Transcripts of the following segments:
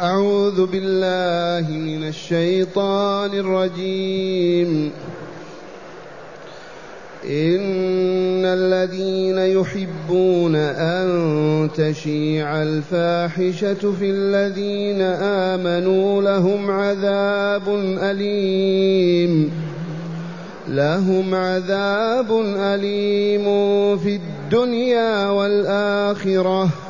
أعوذ بالله من الشيطان الرجيم. إن الذين يحبون أن تشيع الفاحشة في الذين آمنوا لهم عذاب أليم. لهم عذاب أليم في الدنيا والآخرة.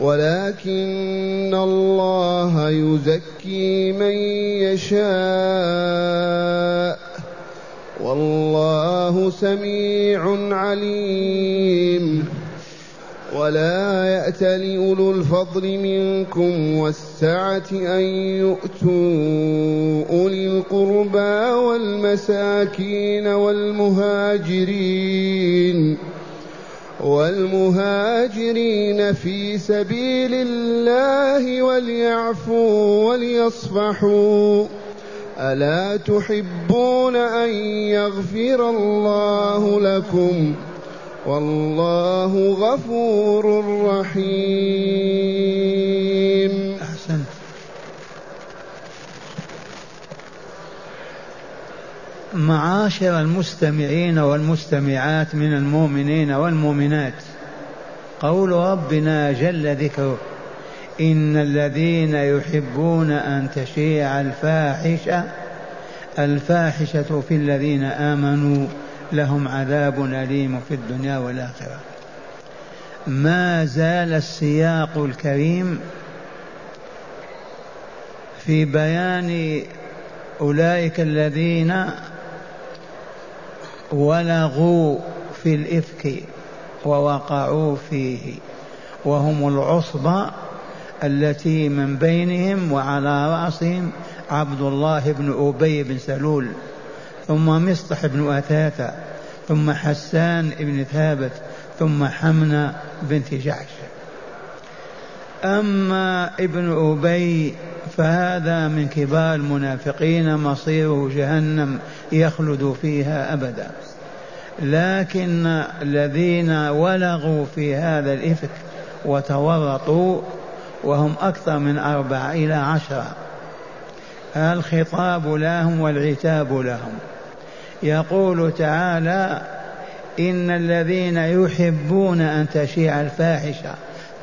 ولكن الله يزكي من يشاء. والله سميع عليم. ولا يأت لأولو الفضل منكم والسعة أن يؤتوا أولي القربى والمساكين والمهاجرين. والمهاجرين في سبيل الله وليعفوا وليصفحوا. ألا تحبون أن يغفر الله لكم؟ والله غفور رحيم. معاشر المستمعين والمستمعات من المؤمنين والمؤمنات. قول ربنا جل ذكره إن الذين يحبون أن تشيع الفاحشة الفاحشة في الذين آمنوا لهم عذاب أليم في الدنيا والآخرة. ما زال السياق الكريم في بيان أولئك الذين ولغوا في الإفك ووقعوا فيه وهم العصبة التي من بينهم وعلى رأسهم عبد الله بن أبي بن سلول ثم مصطح بن أثاثة ثم حسان بن ثابت ثم حمنة بنت جعش. أما ابن أبي فهذا من كبار المنافقين مصيره جهنم يخلد فيها أبدا. لكن الذين ولغوا في هذا الإفك وتورطوا وهم أكثر من أربعة إلى عشرة. الخطاب لهم والعتاب لهم. يقول تعالى إن الذين يحبون أن تشيع الفاحشة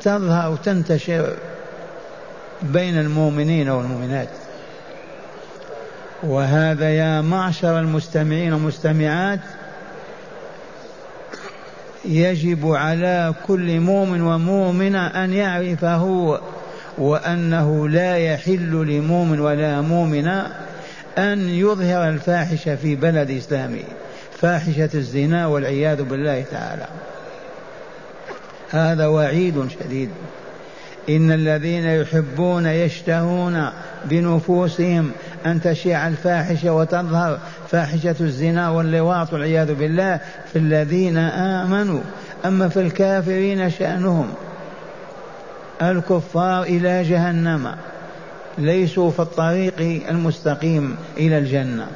تظهر تنتشر بين المؤمنين والمؤمنات. وهذا يا معشر المستمعين والمستمعات يجب على كل مؤمن ومؤمنة أن يعرفه وأنه لا يحل لمؤمن ولا مؤمنة أن يظهر الفاحشة في بلد إسلامي فاحشة الزنا والعياذ بالله تعالى. هذا وعيد شديد. إن الذين يحبون يشتهون بنفوسهم أن تشيع الفاحشة وتظهر فاحشة الزنا واللواط والعياذ بالله في الذين آمنوا. أما في الكافرين شأنهم الكفار إلى جهنم ليسوا في الطريق المستقيم إلى الجنة.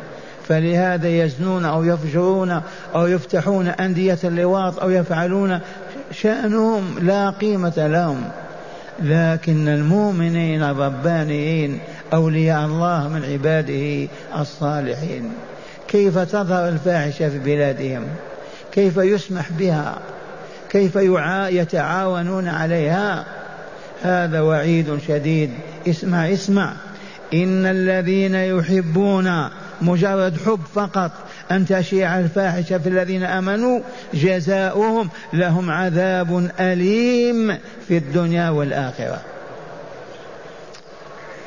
فلهذا يزنون أو يفجرون أو يفتحون أندية اللواط أو يفعلون شأنهم لا قيمة لهم. لكن المؤمنين الربانيين أولياء الله من عباده الصالحين. كيف تظهر الفاحشة في بلادهم؟ كيف يسمح بها؟ كيف يتعاونون عليها؟ هذا وعيد شديد. اسمع اسمع. إن الذين يحبون مجرد حب فقط أن تشيع الفاحشة في الذين آمنوا جزاؤهم لهم عذاب أليم في الدنيا والآخرة.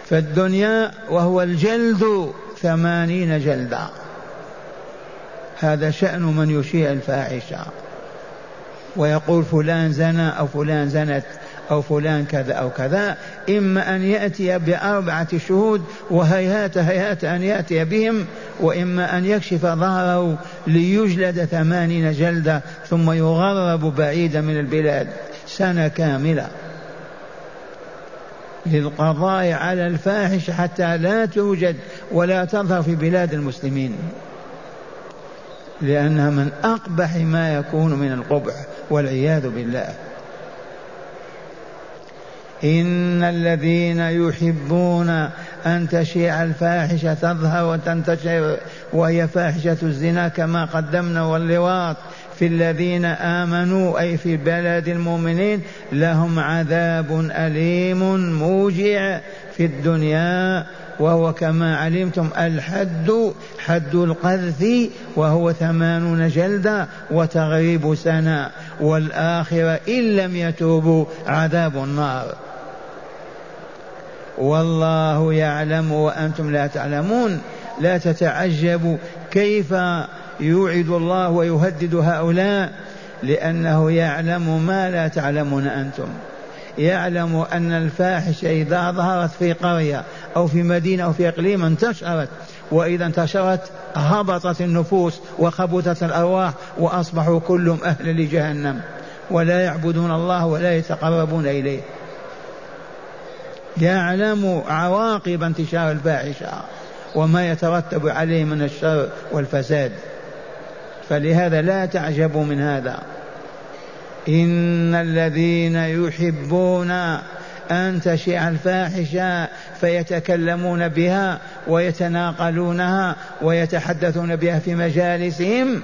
في الدنيا وهو الجلد ثمانين جلدة هذا شأن من يشيع الفاحشة. ويقول فلان زنى أو فلان زنت. أو فلان كذا أو كذا إما أن يأتي بأربعة شهود وهيهات هيهات أن يأتي بهم وإما أن يكشف ظهره ليجلد ثمانين جلدة ثم يغرب بعيدا من البلاد. سنة كاملة. للقضاء على الفاحش حتى لا توجد ولا تظهر في بلاد المسلمين. لأنها من أقبح ما يكون من القبح والعياذ بالله. إن الذين يحبون أن تشيع الفاحشة تظهر وتنتشر وهي فاحشة الزنا كما قدمنا واللواط في الذين آمنوا أي في بلد المؤمنين لهم عذاب أليم موجع في الدنيا وهو كما علمتم الحد حد القذف وهو ثمانون جلدة وتغريب سنة والآخرة إن لم يتوبوا عذاب النار. والله يعلم وأنتم لا تعلمون. لا تتعجبوا كيف يوعد الله ويهدد هؤلاء لأنه يعلم ما لا تعلمون أنتم. يعلم أن الفاحشة إذا ظهرت في قرية أو في مدينة أو في إقليم انتشرت وإذا انتشرت هبطت النفوس وخبثت الأرواح وأصبحوا كلهم أهلا لجهنم ولا يعبدون الله ولا يتقربون إليه. يعلم عواقب انتشار الفاحشة وما يترتب عليه من الشر والفساد. فلهذا لا تعجبوا من هذا. إن الذين يحبون أن تشيع الفاحشة فيتكلمون بها ويتناقلونها ويتحدثون بها في مجالسهم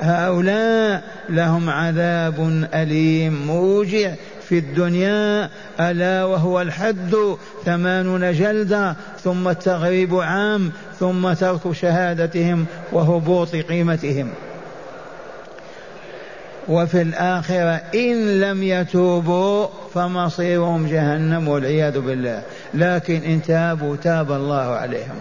هؤلاء لهم عذاب أليم موجع في الدنيا ألا وهو الحد ثمانون جلدة ثم التغريب عام ثم ترك شهادتهم وهبوط قيمتهم. وفي الآخرة إن لم يتوبوا فمصيرهم جهنم والعياذ بالله. لكن إن تابوا تاب الله عليهم.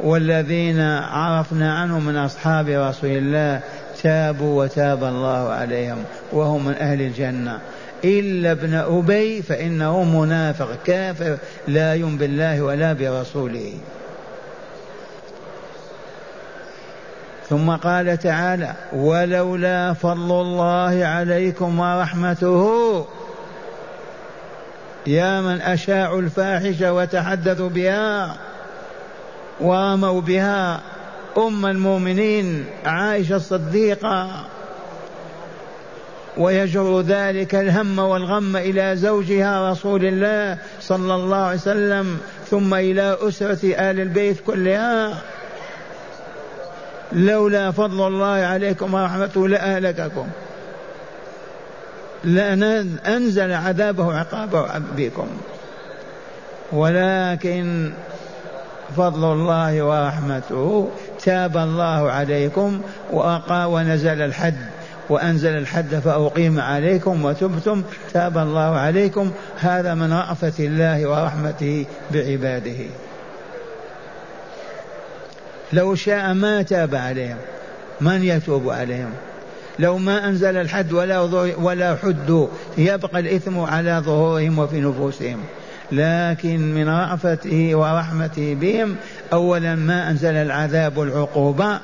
والذين عرفنا عنهم من أصحاب رسول الله تابوا وتاب الله عليهم وهم من أهل الجنة. إلا ابن أبي فإنه منافق كافر لا يؤمن بالله ولا برسوله. ثم قال تعالى ولولا فضل الله عليكم ورحمته يا من أشاعوا الفاحشة وتحدثوا بها ورموا بها أم المؤمنين عائشة الصديقة ويجر ذلك الهم والغم إلى زوجها رسول الله صلى الله عليه وسلم ثم إلى أسرة آل البيت كلها. لولا فضل الله عليكم ورحمته لأهلككم. لأن أنزل عذابه وعقابه بكم ولكن فضل الله ورحمته تاب الله عليكم وأقى ونزل الحد وأنزل الحد فأقيم عليكم وتبتم تاب الله عليكم. هذا من رأفة الله ورحمته بعباده. لو شاء ما تاب عليهم من يتوب عليهم؟ لو ما أنزل الحد ولا ولا حدوا يبقى الإثم على ظهورهم وفي نفوسهم. لكن من رأفته ورحمته بهم أولا ما أنزل العذاب والعقوبة.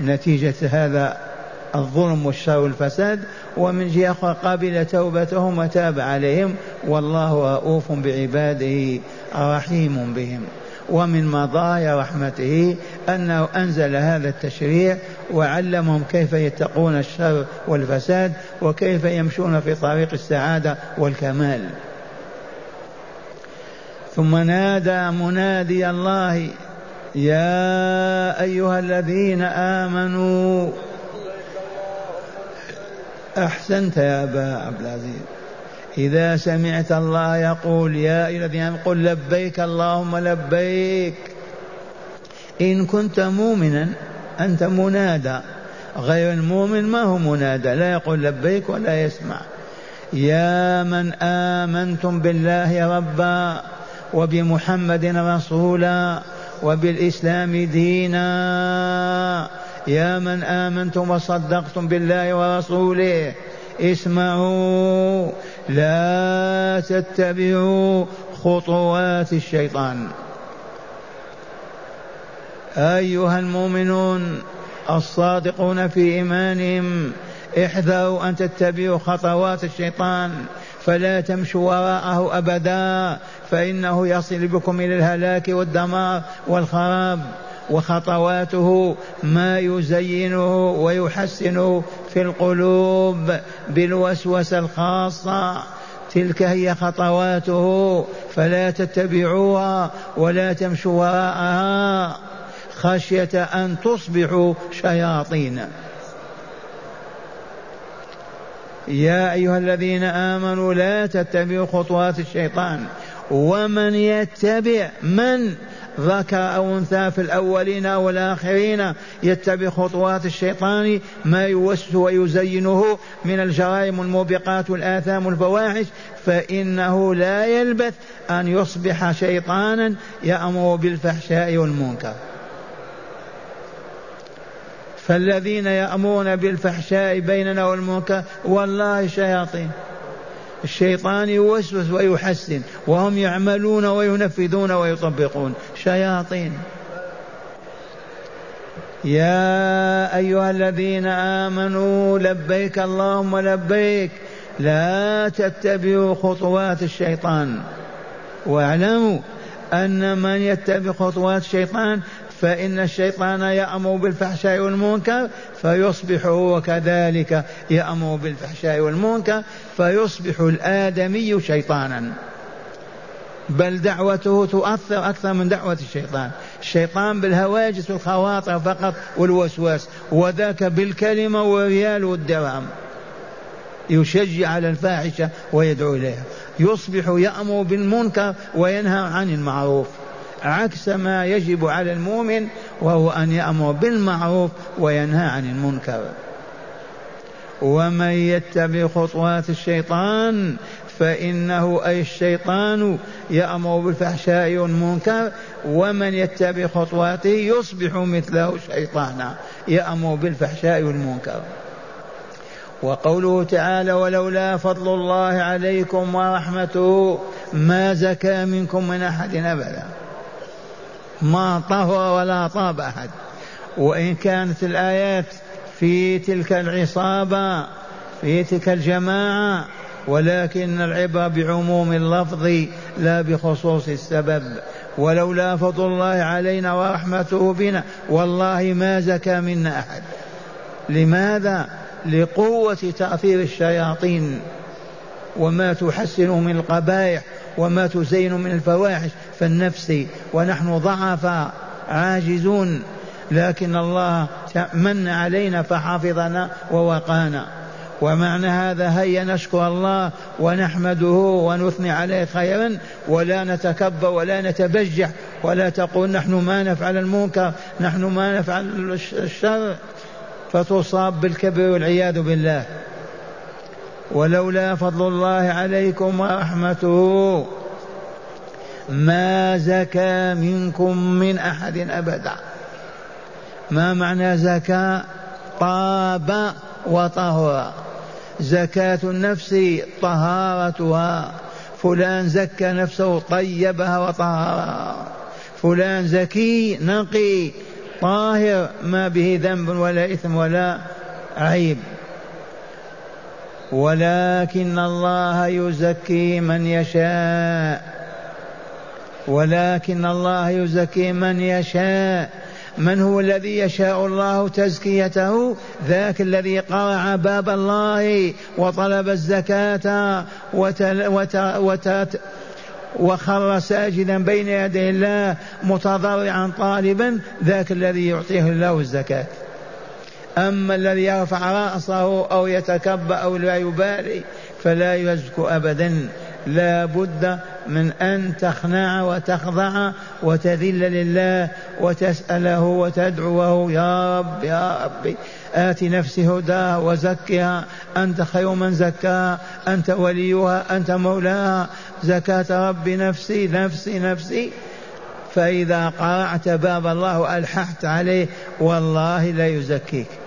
نتيجة هذا الظلم والشر والفساد ومن جهة أخرى قبل توبتهم وتاب عليهم والله رؤوف بعباده رحيم بهم. ومن مظاهر رحمته أنه أنزل هذا التشريع وعلمهم كيف يتقون الشر والفساد وكيف يمشون في طريق السعادة والكمال. ثم نادى منادي الله يا أيها الذين آمنوا أحسنت يا أبا عبد العزيز. إذا سمعت الله يقول يا أيها الذين قل لبيك اللهم لبيك. إن كنت مؤمنا أنت منادى. غير المؤمن ما هو منادى لا يقول لبيك ولا يسمع. يا من آمنتم بالله ربا وبمحمد رسولا وبالإسلام دينا. يا من آمنتم وصدقتم بالله ورسوله اسمعوا لا تتبعوا خطوات الشيطان. أيها المؤمنون الصادقون في إيمانهم احذروا أن تتبعوا خطوات الشيطان فلا تمشوا وراءه أبدا فإنه يصل بكم إلى الهلاك والدمار والخراب. وخطواته ما يزينه ويحسنه في القلوب بالوسوسة الخاصة. تلك هي خطواته فلا تتبعوها ولا تمشوا وراءها. خشية أن تصبحوا شياطين. يا أيها الذين آمنوا لا تتبعوا خطوات الشيطان. ومن يتبع من؟ ذكر أو أنثى في الأولين والآخرين يتبع خطوات الشيطان ما يوسوس ويزينه من الجرائم الموبقات والآثام والفواحش فإنه لا يلبث أن يصبح شيطانا يأمر بالفحشاء والمنكر. فالذين يأمرون بالفحشاء بيننا والمنكر والله شياطين. الشيطان يوسوس ويحسن وهم يعملون وينفذون ويطبقون. شياطين. يا أيها الذين آمنوا لبيك اللهم لبيك لا تتبعوا خطوات الشيطان. واعلموا أن من يتبع خطوات الشيطان فإن الشيطان يأمر بالفحشاء والمنكر فيصبح هو كذلك يأمر بالفحشاء والمنكر فيصبح الآدمي شيطانا. بل دعوته تؤثر أكثر من دعوة الشيطان. الشيطان بالهواجس والخواطر فقط والوسواس وذاك بالكلمة والريال والدرهم. يشجع على الفاحشة ويدعو إليها. يصبح يأمر بالمنكر وينهى عن المعروف. عكس ما يجب على المؤمن وهو أن يأمر بالمعروف وينهى عن المنكر. ومن يتبع خطوات الشيطان فإنه أي الشيطان يأمر بالفحشاء والمنكر ومن يتبع خطواته يصبح مثله شيطانا يأمر بالفحشاء والمنكر. وقوله تعالى ولولا فضل الله عليكم ورحمته ما زكى منكم من أحد أبدا ما طهر ولا طاب أحد. وإن كانت الآيات في تلك العصابة في تلك الجماعة ولكن العبرة بعموم اللفظ لا بخصوص السبب. ولولا فضل الله علينا ورحمته بنا والله ما زكى منا أحد. لماذا؟ لقوة تأثير الشياطين. وما تحسن من القبائح. وما تزين من الفواحش فالنفس ونحن ضعفاء عاجزون. لكن الله من علينا فحفظنا ووقانا. ومعنى هذا هيا نشكر الله ونحمده ونثني عليه خيرا ولا نتكبر ولا نتبجح ولا تقول نحن ما نفعل المنكر نحن ما نفعل الشر. فتصاب بالكبر والعياذ بالله. ولولا فضل الله عليكم ورحمته ما زكى منكم من أحد أبدا. ما معنى زكى؟ طاب وطهر. زكاة النفس طهارتها. فلان زكى نفسه طيبها وطهرها. فلان زكي نقي طاهر. ما به ذنب ولا إثم ولا عيب. ولكن الله يزكي من يشاء. ولكن الله يزكي من يشاء. من هو الذي يشاء الله تزكيته؟ ذاك الذي قرع باب الله وطلب الزكاة وتل وت وت وخر ساجدا بين يدي الله متضرعا طالبا ذاك الذي يعطيه الله الزكاة. أما الذي يرفع رأسه أو يتكبر أو لا يبالي فلا يزكو أبدا. لا بد من أن تخنع وتخضع وتذل لله وتسأله وتدعوه. يا رب يا رب آت نفسي هداها وزكها. أنت خير من زكاها أنت وليها أنت مولاها. زكاة رب نفسي نفسي نفسي. فإذا قرعت باب الله وألححت عليه والله لا يزكيك.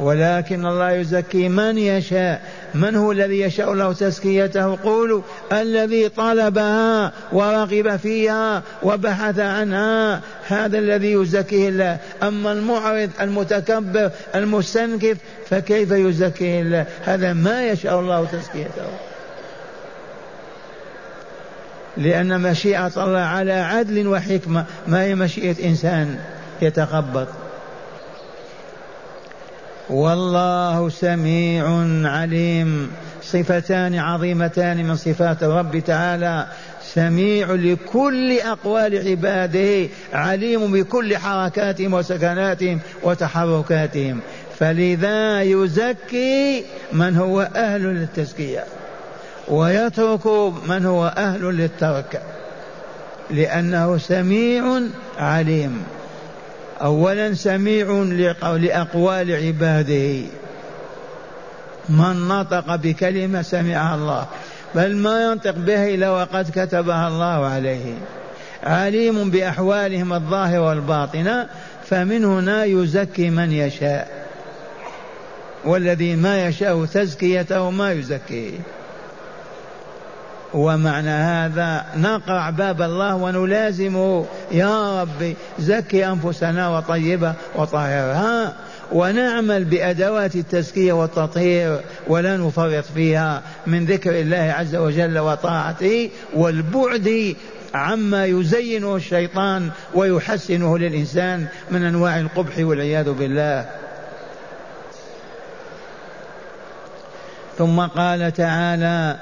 ولكن الله يزكي من يشاء. من هو الذي يشاء له تزكيته؟ قولوا الذي طلبها ورغب فيها وبحث عنها. هذا الذي يزكيه الله. أما المعرض المتكبر المستنكف فكيف يزكيه الله؟ هذا ما يشاء الله تزكيته. لأن مشيئة الله على عدل وحكمة ما هي مشيئة إنسان يتخبط. والله سميع عليم. صفتان عظيمتان من صفات الرب تعالى. سميع لكل أقوال عباده. عليم بكل حركاتهم وسكناتهم وتحركاتهم. فلذا يزكي من هو أهل للتزكية. ويترك من هو أهل للترك. لأنه سميع عليم. أولا سميع لأقوال عباده. من نطق بكلمة سمعها الله بل ما ينطق بها إلا وقد كتبها الله عليه. عليم بأحوالهم الظاهرة والباطنة فمن هنا يزكي من يشاء. والذي ما يشاء تزكيته ما يزكيه. ومعنى هذا نقرع باب الله ونلازمه يا رب زكي أنفسنا وطيبة وطهرها ونعمل بأدوات التزكية والتطهير ولا نفرط فيها من ذكر الله عز وجل وطاعته والبعد عما يزينه الشيطان ويحسنه للإنسان من أنواع القبح والعياذ بالله. ثم قال تعالى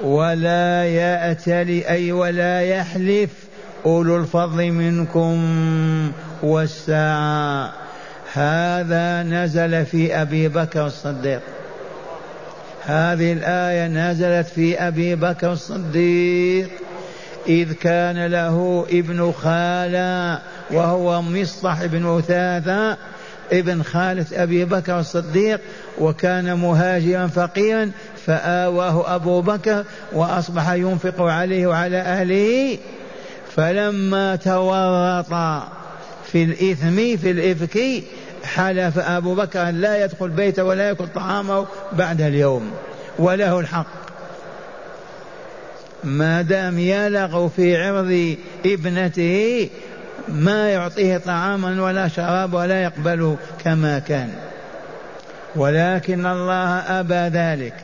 ولا يأتل أي ولا يحلف أولو الفضل منكم والساعة هذا نزل في أبي بكر الصديق. هذه الآية نزلت في أبي بكر الصديق. إذ كان له ابن خالة وهو مصطح بن وثاثة ابن خالة أبي بكر الصديق وكان مهاجرا فقيرا فآواه أبو بكر وأصبح ينفق عليه وعلى أهله. فلما تورط في الإثم في الإفك حلف أبو بكر أن لا يدخل بيته ولا يأكل طعامه بعد اليوم وله الحق. ما دام يلغ في عرض ابنته ما يعطيه طعاما ولا شراب ولا يقبله كما كان. ولكن الله أبى ذلك.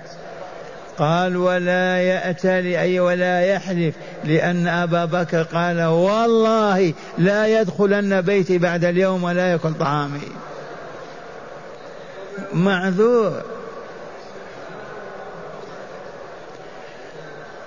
قال ولا يأتلي أي ولا يحلف لأن أبا بكر قال والله لا يدخلن بيتي بعد اليوم ولا يأكل طعامي. معذور.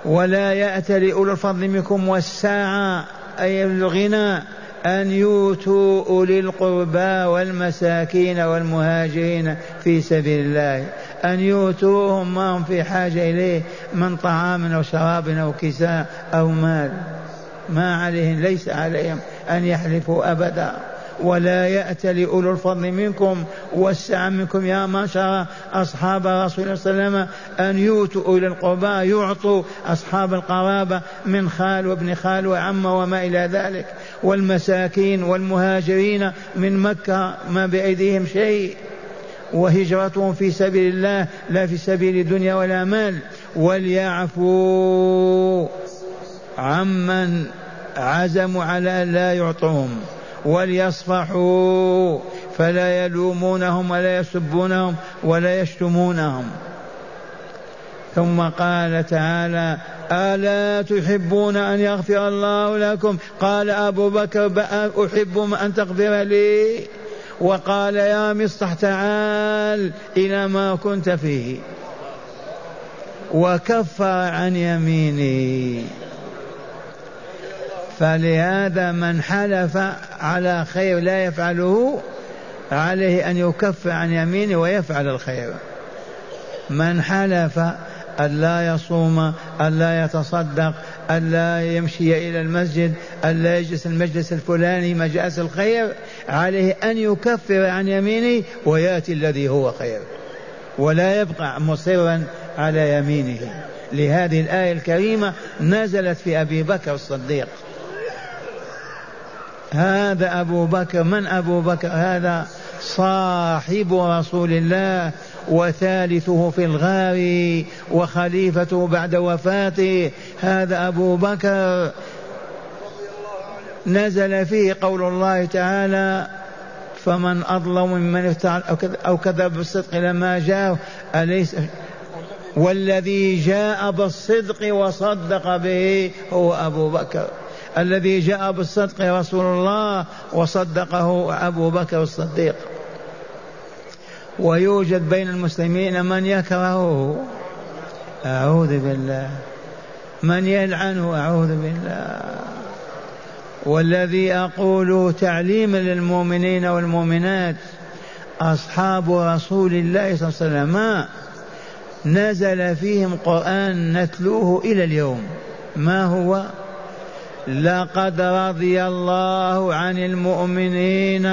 ولا يأتلي أولو الفضل منكم والساعة أي الغنى أن يؤتوا أولي القربى والمساكين والمهاجرين في سبيل الله. أن يؤتوهم ما هم في حاجة إليه من طعام أو شراب أو كساء أو مال. ما عليهم ليس عليهم أن يحلفوا أبدا. ولا يأتل أولو الفضل منكم. والسعة منكم يا معشر أصحاب رسول الله صلى الله عليه وسلم أن يؤتوا أولي القربى يعطوا أصحاب القرابة من خال وابن خال وعم وما إلى ذلك. والمساكين والمهاجرين من مكة ما بأيديهم شيء. وهجرتهم في سبيل الله لا في سبيل الدنيا ولا مال. وليعفوا عمن عزموا على لا يعطوهم. وليصفحوا فلا يلومونهم ولا يسبونهم ولا يشتمونهم. ثم قال تعالى ألا تحبون أن يغفر الله لكم؟ قال أبو بكر أحب أن تغفر لي. وقال يا مصطح تعال إلى ما كنت فيه. وكفر عن يمينه فلهذا من حلف على خير لا يفعله عليه أن يكف عن يمينه ويفعل الخير. من حلف ألا يصوم ألا يتصدق ألا يمشي إلى المسجد ألا يجلس المجلس الفلاني مجالس الخير عليه أن يكفر عن يمينه ويأتي الذي هو خير. ولا يبقى مصرا على يمينه. لهذه الآية الكريمة نزلت في أبي بكر الصديق. هذا أبو بكر من أبو بكر؟ هذا صاحب رسول الله وثالثه في الغار وخليفته بعد وفاته. هذا أبو بكر. نزل فيه قول الله تعالى فمن أظلم ممن افتعل أو كذب بالصدق لما جاء أليس؟ والذي جاء بالصدق وصدق به هو أبو بكر. الذي جاء بالصدق رسول الله وصدقه أبو بكر الصديق. ويوجد بين المسلمين من يكرهه. أعوذ بالله. من يلعنه أعوذ بالله. والذي أقول تعليما للمؤمنين والمؤمنات أصحاب رسول الله صلى الله عليه وسلم نزل فيهم قرآن نتلوه إلى اليوم. ما هو؟ لقد رضي الله عن المؤمنين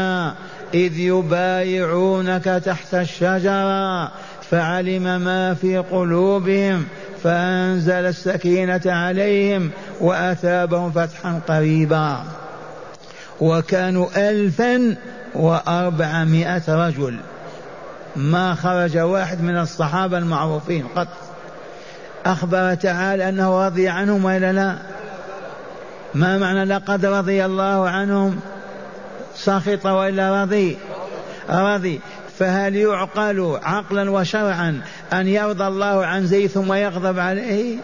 إذ يبايعونك تحت الشجرة فعلم ما في قلوبهم فأنزل السكينة عليهم وأثابهم فتحا قريبا. وكانوا ألفا وأربعمائة رجل. ما خرج واحد من الصحابة المعروفين قط. أخبر تعالى أنه رضي عنهم وإلا لا؟ ما معنى لقد رضي الله عنهم؟ سخط وإلا رضي. رضي. فهل يعقل عقلا وشرعا أن يرضى الله عن زيد ثم يغضب عليه؟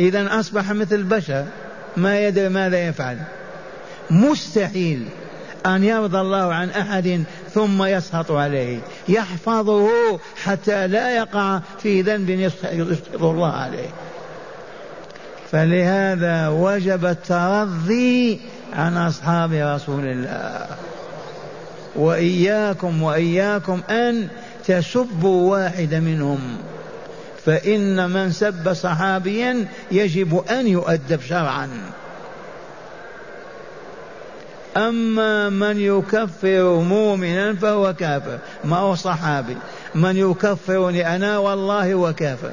اذا أصبح مثل البشر. ما يدري ماذا يفعل. مستحيل أن يرضى الله عن أحد ثم يسخط عليه. يحفظه حتى لا يقع في ذنب يسخط الله عليه. فلهذا وجب الترضي عن أصحاب رسول الله. وإياكم وإياكم أن تسبوا واحد منهم. فإن من سب صحابيا يجب أن يؤدب شرعا. أما من يكفر مؤمنا فهو كافر ما هو صحابي. من يكفرني أنا والله هو كافر.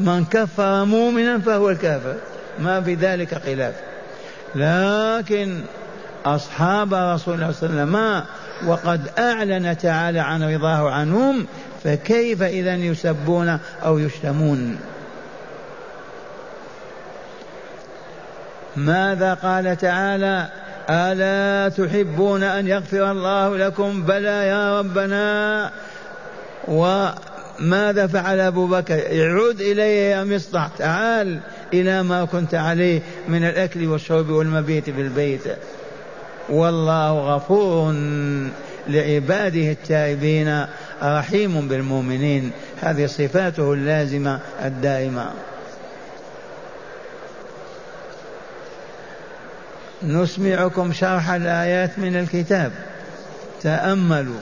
من كفر مؤمنا فهو الكافر. ما في ذلك خلاف. لكن أصحاب رسول الله صلى الله عليه وسلم وقد أعلن تعالى عن رضاه عنهم فكيف إذا يسبون أو يشتمون؟ ماذا قال تعالى؟ ألا تحبون أن يغفر الله لكم؟ بلى يا ربنا. وماذا فعل أبو بكر؟ يعود إليه يا مصطح تعال إلى ما كنت عليه من الأكل والشرب والمبيت في البيت. والله غفور لعباده التائبين رحيم بالمؤمنين. هذه صفاته اللازمة الدائمة. نسمعكم شرح الآيات من الكتاب. تأملوا.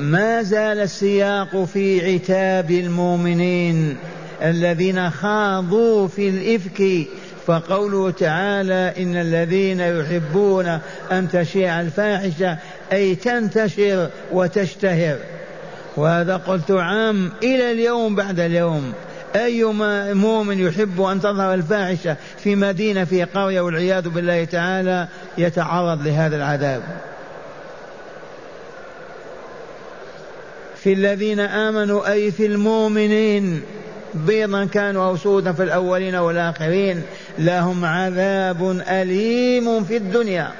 ما زال السياق في عتاب المؤمنين الذين خاضوا في الإفك. فقوله تعالى إن الذين يحبون أن تشيع الفاحشة أي تنتشر وتشتهر. وهذا قلت عام إلى اليوم بعد اليوم. أي مؤمن يحب أن تظهر الفاحشة في مدينة في قرية والعياذ بالله تعالى يتعرض لهذا العذاب. في الذين آمنوا أي في المؤمنين. بيضا كانوا أو سودا في الأولين والآخرين. لهم عذاب أليم في الدنيا.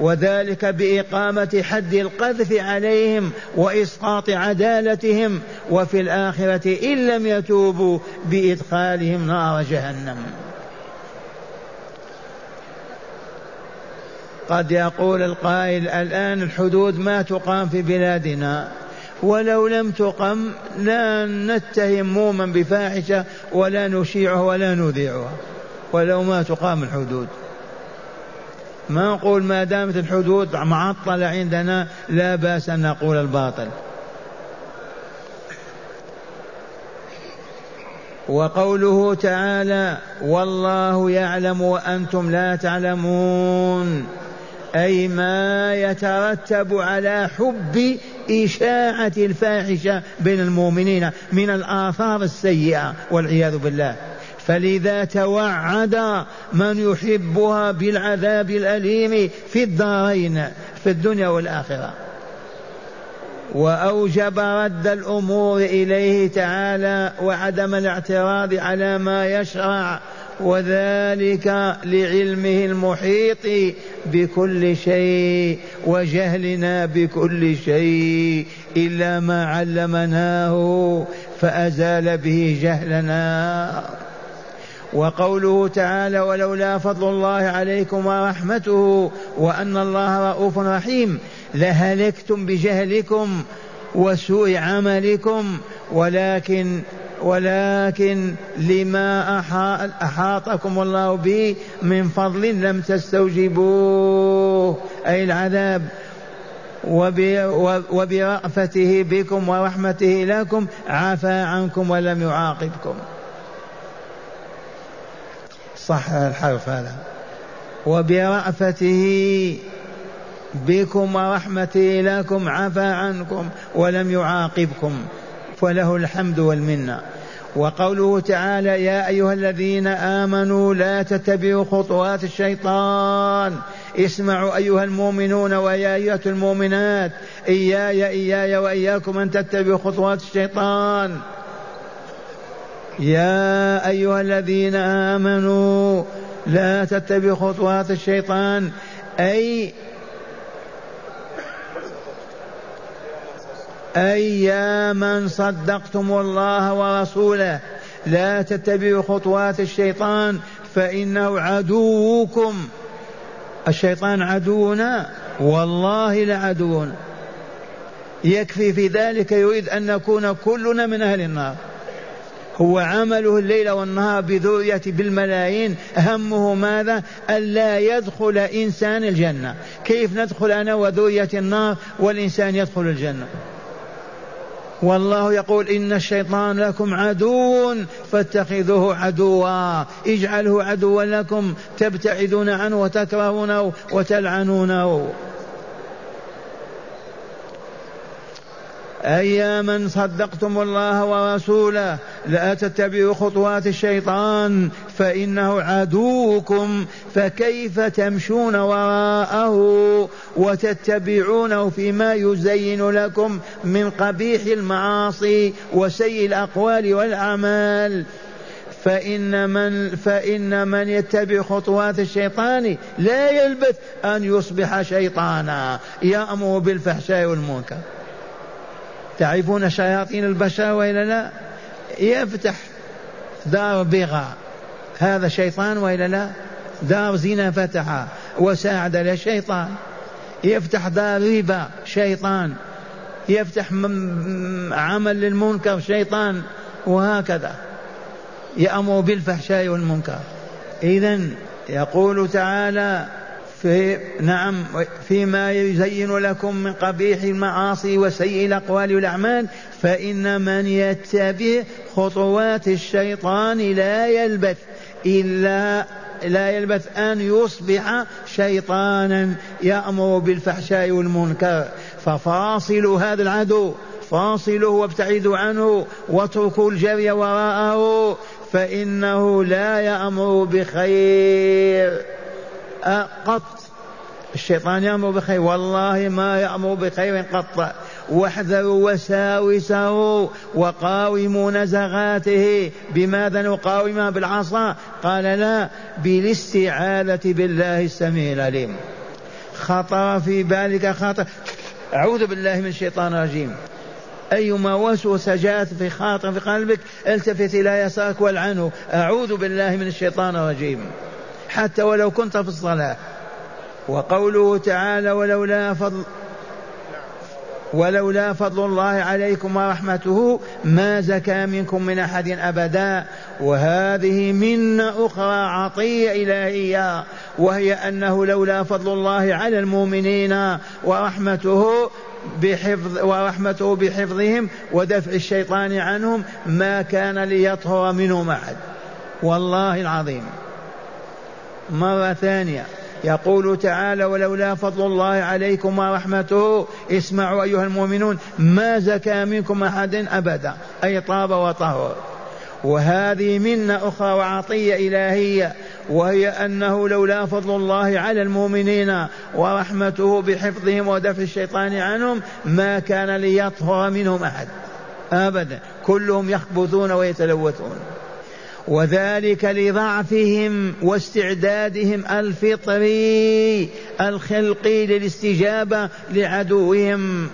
وذلك بإقامة حد القذف عليهم وإسقاط عدالتهم. وفي الآخرة إن لم يتوبوا بإدخالهم نار جهنم. قد يقول القائل الآن الحدود ما تقام في بلادنا. ولو لم تقم لا نتهم موما بفاحشة ولا نشيعه ولا نذيعها. ولو ما تقام الحدود. ما نقول ما دامت الحدود معطلة عندنا لا بأس أن نقول الباطل. وقوله تعالى والله يعلم وأنتم لا تعلمون أي ما يترتب على حب إشاعة الفاحشة بين المؤمنين من الآثار السيئة والعياذ بالله. فلذا توعد من يحبها بالعذاب الأليم في الدارين في الدنيا والآخرة. وأوجب رد الأمور إليه تعالى وعدم الاعتراض على ما يشرع وذلك لعلمه المحيط بكل شيء وجهلنا بكل شيء إلا ما علمناه فأزال به جهلنا. وقوله تعالى ولولا فضل الله عليكم ورحمته وأن الله رؤوف رحيم لهلكتم بجهلكم وسوء عملكم ولكن ولكن لما أحاطكم الله به من فضل لم تستوجبوه أي العذاب. وبرأفته بكم ورحمته لكم عفى عنكم ولم يعاقبكم. صح الحرف هذا وبرأفته بكم ورحمته لكم عفى عنكم ولم يعاقبكم. فله الحمد والمنة. وقوله تعالى يا أيها الذين آمنوا لا تتبعوا خطوات الشيطان. اسمعوا أيها المؤمنون ويا أيها المؤمنات. إياي إياي وإياكم أن تتبعوا خطوات الشيطان. يا أيها الذين آمنوا لا تتبعوا خطوات الشيطان. أي أي من صدقتم الله ورسوله. لا تتبعوا خطوات الشيطان فإنه عدوكم. الشيطان عدونا والله لعدونا. يكفي في ذلك يريد أن نكون كلنا من أهل النار. هو عمله الليل والنهار بذرية بالملايين. همه ماذا؟ ألا يدخل إنسان الجنة. كيف ندخل أنا وذرية النار والإنسان يدخل الجنة؟ والله يقول إن الشيطان لكم عدو فاتخذوه عدوا اجعله عدوا لكم تبتعدون عنه وتكرهونه وتلعنونه. أياما صدقتم الله ورسوله لا تتبعوا خطوات الشيطان فإنه عدوكم فكيف تمشون وراءه؟ وتتبعونه فيما يزين لكم من قبيح المعاصي وسيء الأقوال والأعمال. فإن من فإن من يتبع خطوات الشيطان لا يلبث أن يصبح شيطانا يأمر بالفحشاء والمنكر. تعرفون شياطين البشر وإلا لا؟ يفتح دار بغى. هذا شيطان وإلا لا؟ دار زنا فتحها وساعد له شيطان يفتح دار ربا شيطان. يفتح عمل للمنكر شيطان. وهكذا. يأمر بالفحشاء والمنكر. إذا يقول تعالى في نعم فيما يزين لكم من قبيح المعاصي وسيء الأقوال والأعمال فإن من يتبع خطوات الشيطان لا يلبث إلا لا يلبث أن يصبح شيطانا يأمر بالفحشاء والمنكر. ففاصلوا هذا العدو فاصلوه وابتعدوا عنه واتركوا الجري وراءه فإنه لا يأمر بخير. قط. الشيطان يأمر بخير. والله ما يأمر بخير قط. واحذروا وساوسه وقاوموا نزغاته. بماذا نقاومها بالعصا؟ قال لا بالاستعاذة بالله السميع العليم. خطر في بالك خطر أعوذ بالله من الشيطان الرجيم. أيما وسوسة جاءت في خاطر في قلبك التفت إلى يسارك والعنه. أعوذ بالله من الشيطان الرجيم. حتى ولو كنت في الصلاة. وقوله تعالى ولولا فضل ولولا فضل الله عليكم ورحمته ما زكى منكم من أحد أبدا وهذه منة أخرى عطية إلهية وهي أنه لولا فضل الله على المؤمنين ورحمته بحفظ ورحمته بحفظهم ودفع الشيطان عنهم ما كان ليطهر منهم أحد. والله العظيم. مرة ثانية. يقول تعالى ولولا فضل الله عليكم ورحمته اسمعوا أيها المؤمنون ما زكى منكم أحد أبدا أي طاب وطهر. وهذه منة أخرى وعطية إلهية وهي أنه لولا فضل الله على المؤمنين ورحمته بحفظهم ودفع الشيطان عنهم ما كان ليطهر منهم أحد أبدا. كلهم يخبثون ويتلوثون. وذلك لضعفهم واستعدادهم الفطري الخلقي للاستجابة لعدوهم.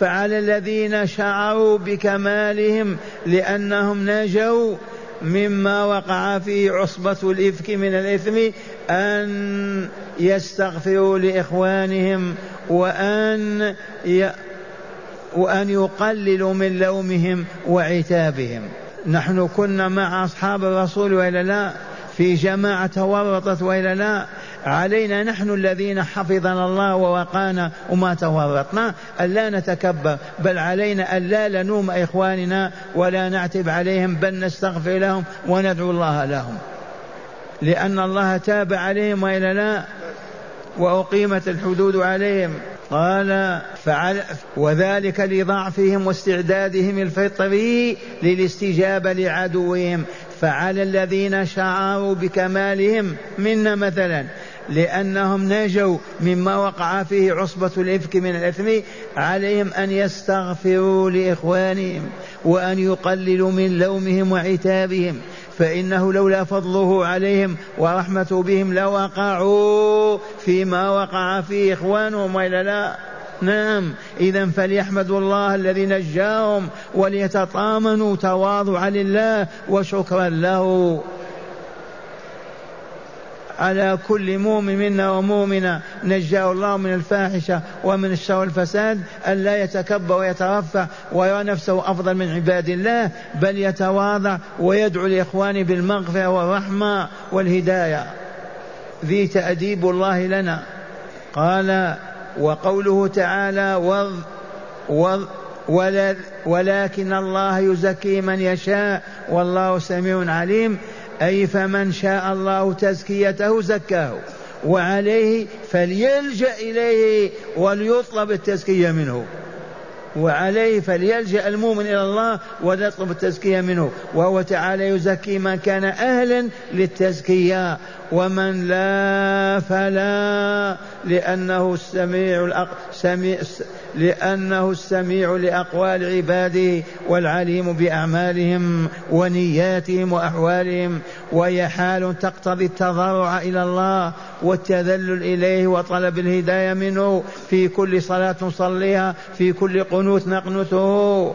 فعلى الذين شعروا بكمالهم لأنهم نجوا مما وقع فيه عصبة الإفك من الإثم أن يستغفروا لإخوانهم وأن ي... وأن يقللوا من لومهم وعتابهم. نحن كنا مع أصحاب الرسول وإلا لا في جماعة تورطت وإلا لا. علينا نحن الذين حفظنا الله ووقانا وما تورطنا ألا نتكبر بل علينا ألا لنوم إخواننا ولا نعتب عليهم بل نستغفر لهم وندعو الله لهم. لأن الله تاب عليهم وإلا لا وأقيمت الحدود عليهم. قال فعل وذلك لضعفهم واستعدادهم الفطري للاستجابة لعدوهم. فعلى الذين شعروا بكمالهم منا مثلا لأنهم نجوا مما وقع فيه عصبة الإفك من الإثم عليهم أن يستغفروا لإخوانهم وأن يقللوا من لومهم وعتابهم. فإنه لولا فضله عليهم ورحمته بهم لوقعوا فيما وقع فيه إخوانهم وإلا لا. نعم إذا فليحمدوا الله الذي نجاهم وليتطامنوا تواضعا لله وشكرا له. على كل مؤمن منا ومؤمنة نجاه الله من الفاحشة ومن الشر والفساد أن لا يتكبر ويترفع ويرى نفسه أفضل من عباد الله بل يتواضع ويدعو لإخوانه بالمغفرة والرحمة والهداية. ذي تأديب الله لنا. قال وقوله تعالى وض وض ولكن الله يزكي من يشاء والله سميع عليم. أي فمن شاء الله تزكيته زكاه وعليه فليلجأ إليه وليطلب التزكية منه. وعليه فليلجأ المؤمن إلى الله وليطلب التزكية منه وهو تعالى يزكي من كان أهلا للتزكية. ومن لا فلا لأنه السميع الأق... سميع... لأنه السميع لأقوال عباده والعليم بأعمالهم ونياتهم وأحوالهم وهي حال تقتضي التضرع إلى الله والتذلل إليه وطلب الهداية منه. في كل صلاة نصليها في كل قنوت نقنته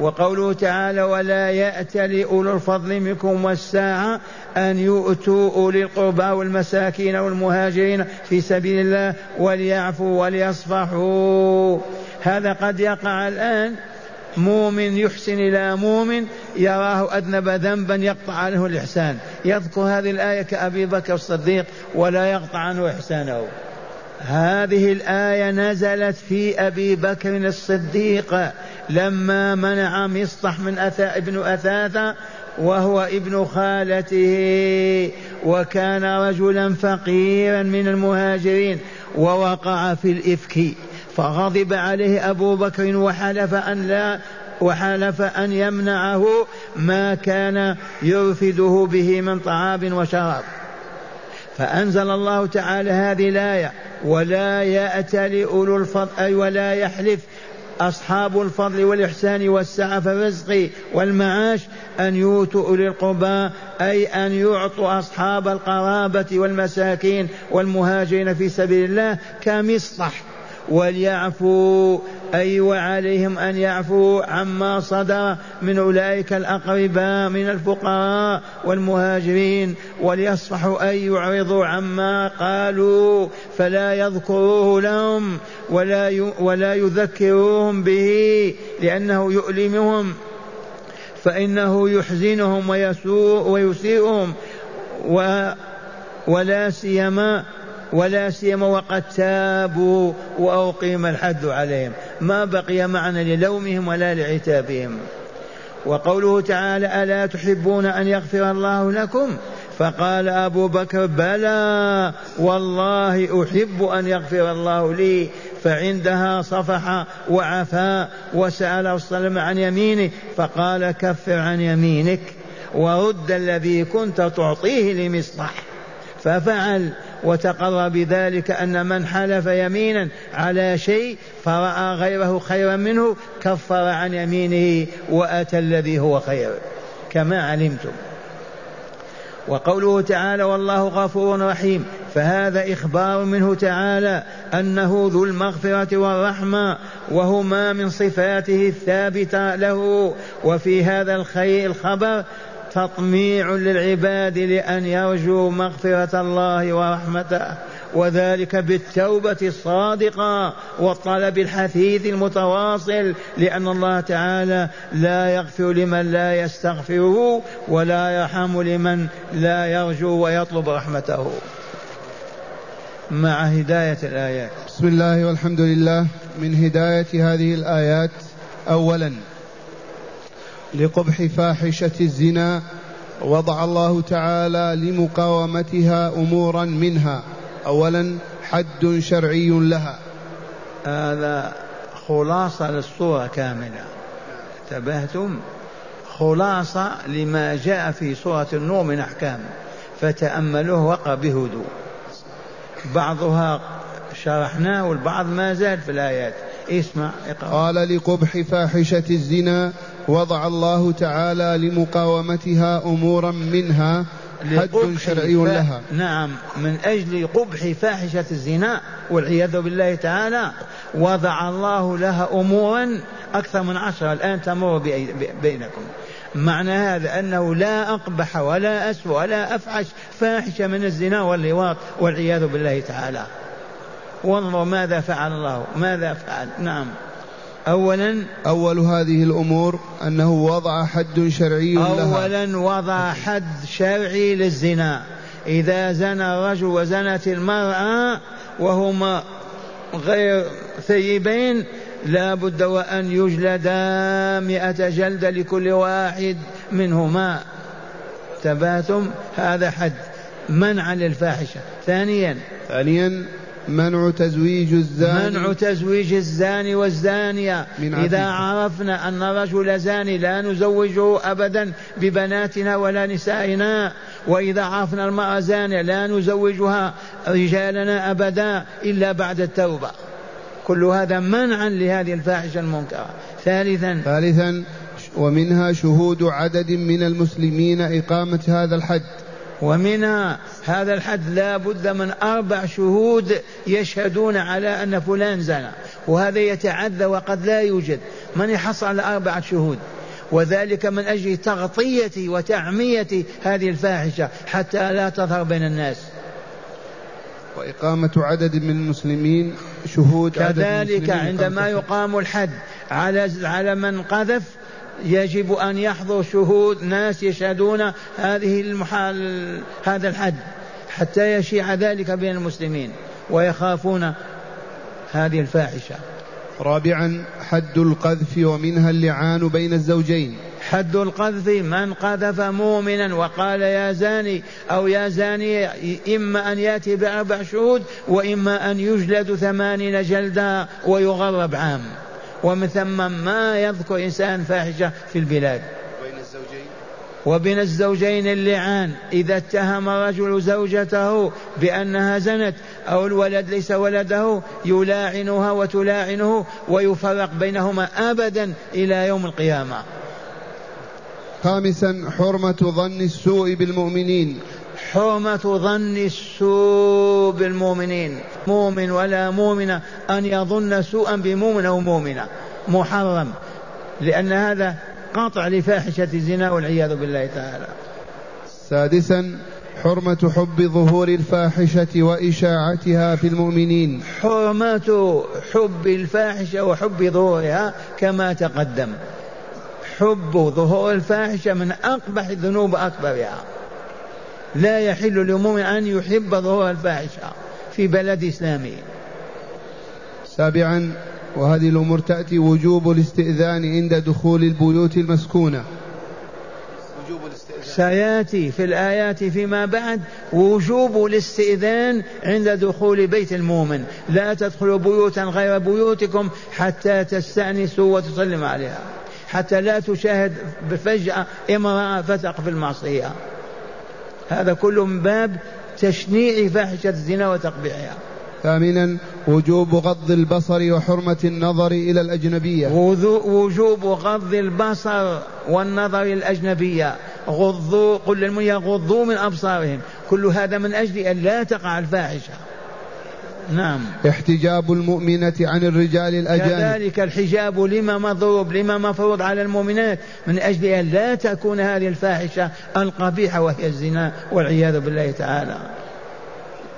وقوله تعالى ولا يأتل أولو الفضل منكم والساعة أن يؤتوا أولي القربى والمساكين والمهاجرين في سبيل الله وليعفوا وليصفحوا. هذا قد يقع الآن. مؤمن يحسن إلى مؤمن يراه أذنب ذنبا يقطع عنه الإحسان. يذكر هذه الآية كأبي بكر الصديق ولا يقطع عنه إحسانه. هذه الآية نزلت في أبي بكر الصديق لما منع مصطح من أثا ابن أثاثة وهو ابن خالته وكان رجلا فقيرا من المهاجرين ووقع في الإفك. فغضب عليه أبو بكر وحلف أن لا وحلف أن يمنعه ما كان يرفده به من طعام وشراب. فأنزل الله تعالى هذه الآية ولا يأتل أولو الفضل أي ولا يحلف أصحاب الفضل والإحسان والسعة في الرزق والمعاش أن يؤتوا أولي القربى أي أن يعطوا أصحاب القرابة والمساكين والمهاجرين في سبيل الله كمصطح وليعفوا أي وعليهم أن يعفوا عما صدر من أولئك الأقرباء من الفقراء والمهاجرين وليصفحوا أي يعرضوا عما قالوا فلا يذكروه لهم ولا ولا يذكروهم به لأنه يؤلمهم فإنه يحزنهم ويسوء ويسيئهم و ولا سيما ولا سيما وقد تابوا وأقيم الحد عليهم. ما بقي معنى للومهم ولا لعتابهم. وقوله تعالى ألا تحبون أن يغفر الله لكم؟ فقال أبو بكر بلى. والله أحب أن يغفر الله لي. فعندها صفح وعفا وسأل وسلم عن يمينه. فقال كفر عن يمينك. ورد الذي كنت تعطيه لمصلح. ففعل. وتقر بذلك أن من حلف يمينا على شيء فرأى غيره خيرا منه كفر عن يمينه وأتى الذي هو خير. كما علمتم. وقوله تعالى والله غفور رحيم فهذا إخبار منه تعالى أنه ذو المغفرة والرحمة وهما من صفاته الثابتة له. وفي هذا الخير الخبر تطميع للعباد لأن يرجوا مغفرة الله ورحمته وذلك بالتوبة الصادقة والطلب الحثيث المتواصل لأن الله تعالى لا يغفر لمن لا يستغفره ولا يرحم لمن لا يرجو ويطلب رحمته. مع هداية الآيات. بسم الله والحمد لله. من هداية هذه الآيات أولا لقبح فاحشة الزنا وضع الله تعالى لمقاومتها أمورا منها. اولا حد شرعي لها. هذا خلاصة للصورة كاملة. انتبهتم؟ خلاصة لما جاء في سورة النور من أحكام. فتأملوه وقع بهدوء. بعضها شرحناه والبعض ما زال في الآيات. اسمع اقرأ. قال لقبح فاحشة الزنا وضع الله تعالى لمقاومتها أمورا منها حد شرعي لها. نعم من أجل قبح فاحشة الزنا والعياذ بالله تعالى وضع الله لها أمورا أكثر من عشرة. الآن تمر بينكم. معنى هذا أنه لا أقبح ولا اسوء ولا افحش فاحشة من الزنا واللواط والعياذ بالله تعالى. وانظر ماذا فعل الله. ماذا فعل؟ نعم. أولا أول هذه الأمور أنه وضع حد شرعي لها. أولا وضع حد شرعي للزنا. إذا زنى الرجل وزنت المرأة وهما غير ثيبين لا بد وأن يجلدا مئة جلدة لكل واحد منهما. تباتم هذا حد. منعا للفاحشة. ثانيا. ثانيا منع تزويج الزاني. منع تزويج الزاني والزانية. إذا عرفنا أن رجل زاني لا نزوجه أبدا ببناتنا ولا نسائنا. وإذا عرفنا المرأة زانية لا نزوجها رجالنا أبدا إلا بعد التوبة. كل هذا منعا لهذه الفاحشة المنكرة. ثالثا. ثالثا ومنها شهود عدد من المسلمين إقامة هذا الحد ومنها هذا الحد لا بد من أربع شهود يشهدون على أن فلان زنى وهذا يتعذى وقد لا يوجد. من يحصل على أربعة شهود؟ وذلك من أجل تغطية وتعمية هذه الفاحشة حتى لا تظهر بين الناس. وإقامة عدد من المسلمين شهود كذلك عندما يقام الحد على على من قذف يجب أن يحضر شهود ناس يشهدون هذه المحال هذا الحد حتى يشيع ذلك بين المسلمين ويخافون هذه الفاحشة. رابعا حد القذف ومنها اللعان بين الزوجين. حد القذف من قذف مؤمنا وقال يا زاني أو يا زاني إما أن يأتي بأربع شهود وإما أن يجلد ثمانين جلدا ويغرب عام. ومن ثم ما يذكر إنسان فاحشة في البلاد. وبين الزوجين؟ وبين الزوجين اللعان. إذا اتهم الرجل زوجته بأنها زنت أو الولد ليس ولده يلاعنها وتلاعنه ويفرق بينهما أبدا إلى يوم القيامة. خامسا حرمة ظن السوء بالمؤمنين. حرمة ظن السوء بالمؤمنين. مؤمن ولا مؤمنة أن يظن سوءا بمؤمن أو مؤمنة. محرم. لأن هذا قطع لفاحشة الزنا والعياذ بالله تعالى. سادسا حرمة حب ظهور الفاحشة وإشاعتها في المؤمنين. حرمة حب الفاحشة وحب ظهورها كما تقدم. حب ظهور الفاحشة من أقبح الذنوب أكبرها. لا يحل لمؤمن أن يحب ظهور الفاحشة في بلد إسلامي سابعا وهذه الأمور تأتي وجوب الاستئذان عند دخول البيوت المسكونة. سيأتي في الآيات فيما بعد وجوب الاستئذان عند دخول بيت المؤمن. لا تدخلوا بيوتا غير بيوتكم حتى تستأنسوا وتسلم عليها. حتى لا تشاهد فجأة امرأة فتق في المعصية. هذا كله من باب تشنيع فاحشة الزنا وتقبيحها ثامنا وجوب غض البصر وحرمة النظر إلى الأجنبية. وجوب غض البصر والنظر إلى الأجنبية. غضوا قل للمؤمنين يغضوا من أبصارهم. كل هذا من أجل أن لا تقع الفاحشة. نعم. احتجاب المؤمنة عن الرجال الأجانب. كذلك الحجاب لما مضروب لما مفروض على المؤمنات من أجل أن لا تكون هذه الفاحشة القبيحة وهي الزنا والعياذ بالله تعالى.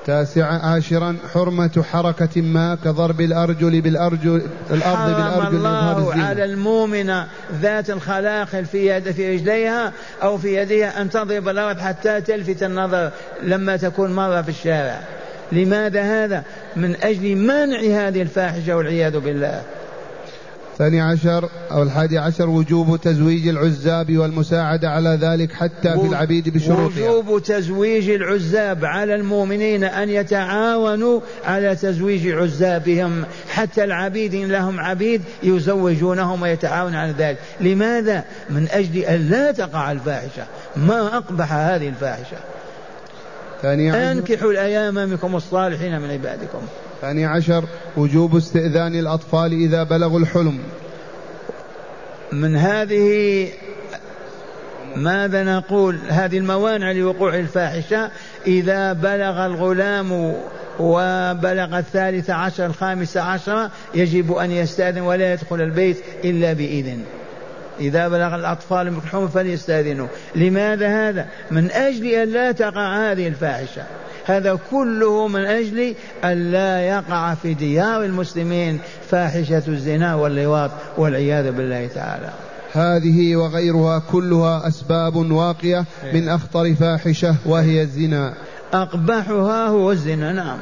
تاسعا عاشرا حرمة حركة ما كضرب الأرجل بالأرجل الأرض بالأرجل الله على المؤمنة ذات الخلاخل في يد في رجليها أو في يدها أن تضرب الأرض حتى تلفت النظر لما تكون مرة في الشارع. لماذا هذا؟ من أجل منع هذه الفاحشة والعياذ بالله. الثاني عشر أو الحادي عشر وجوب تزويج العزاب والمساعدة على ذلك حتى في العبيد بشروطها. وجوب تزويج العزاب على المؤمنين أن يتعاونوا على تزويج عزابهم. حتى العبيد إن لهم عبيد يزوجونهم ويتعاونوا على ذلك. لماذا؟ من أجل أن لا تقع الفاحشة. ما أقبح هذه الفاحشة؟ أنكحوا الأيام منكم الصالحين من عبادكم. الثاني عشر وجوب استئذان الأطفال إذا بلغوا الحلم. من هذه ماذا نقول؟ هذه الموانع لوقوع الفاحشة. إذا بلغ الغلام وبلغ الثالث عشر الخامس عشر يجب أن يستأذن ولا يدخل البيت إلا بإذن. إذا بلغ الأطفال الحلم فليستأذنوا لماذا هذا؟ من أجل أن لا تقع هذه الفاحشة. هذا كله من أجل أن لا يقع في ديار المسلمين فاحشة الزنا واللواط والعياذ بالله تعالى. هذه وغيرها كلها أسباب واقية من أخطر فاحشة وهي الزنا. أقبحها هو الزنا نعم.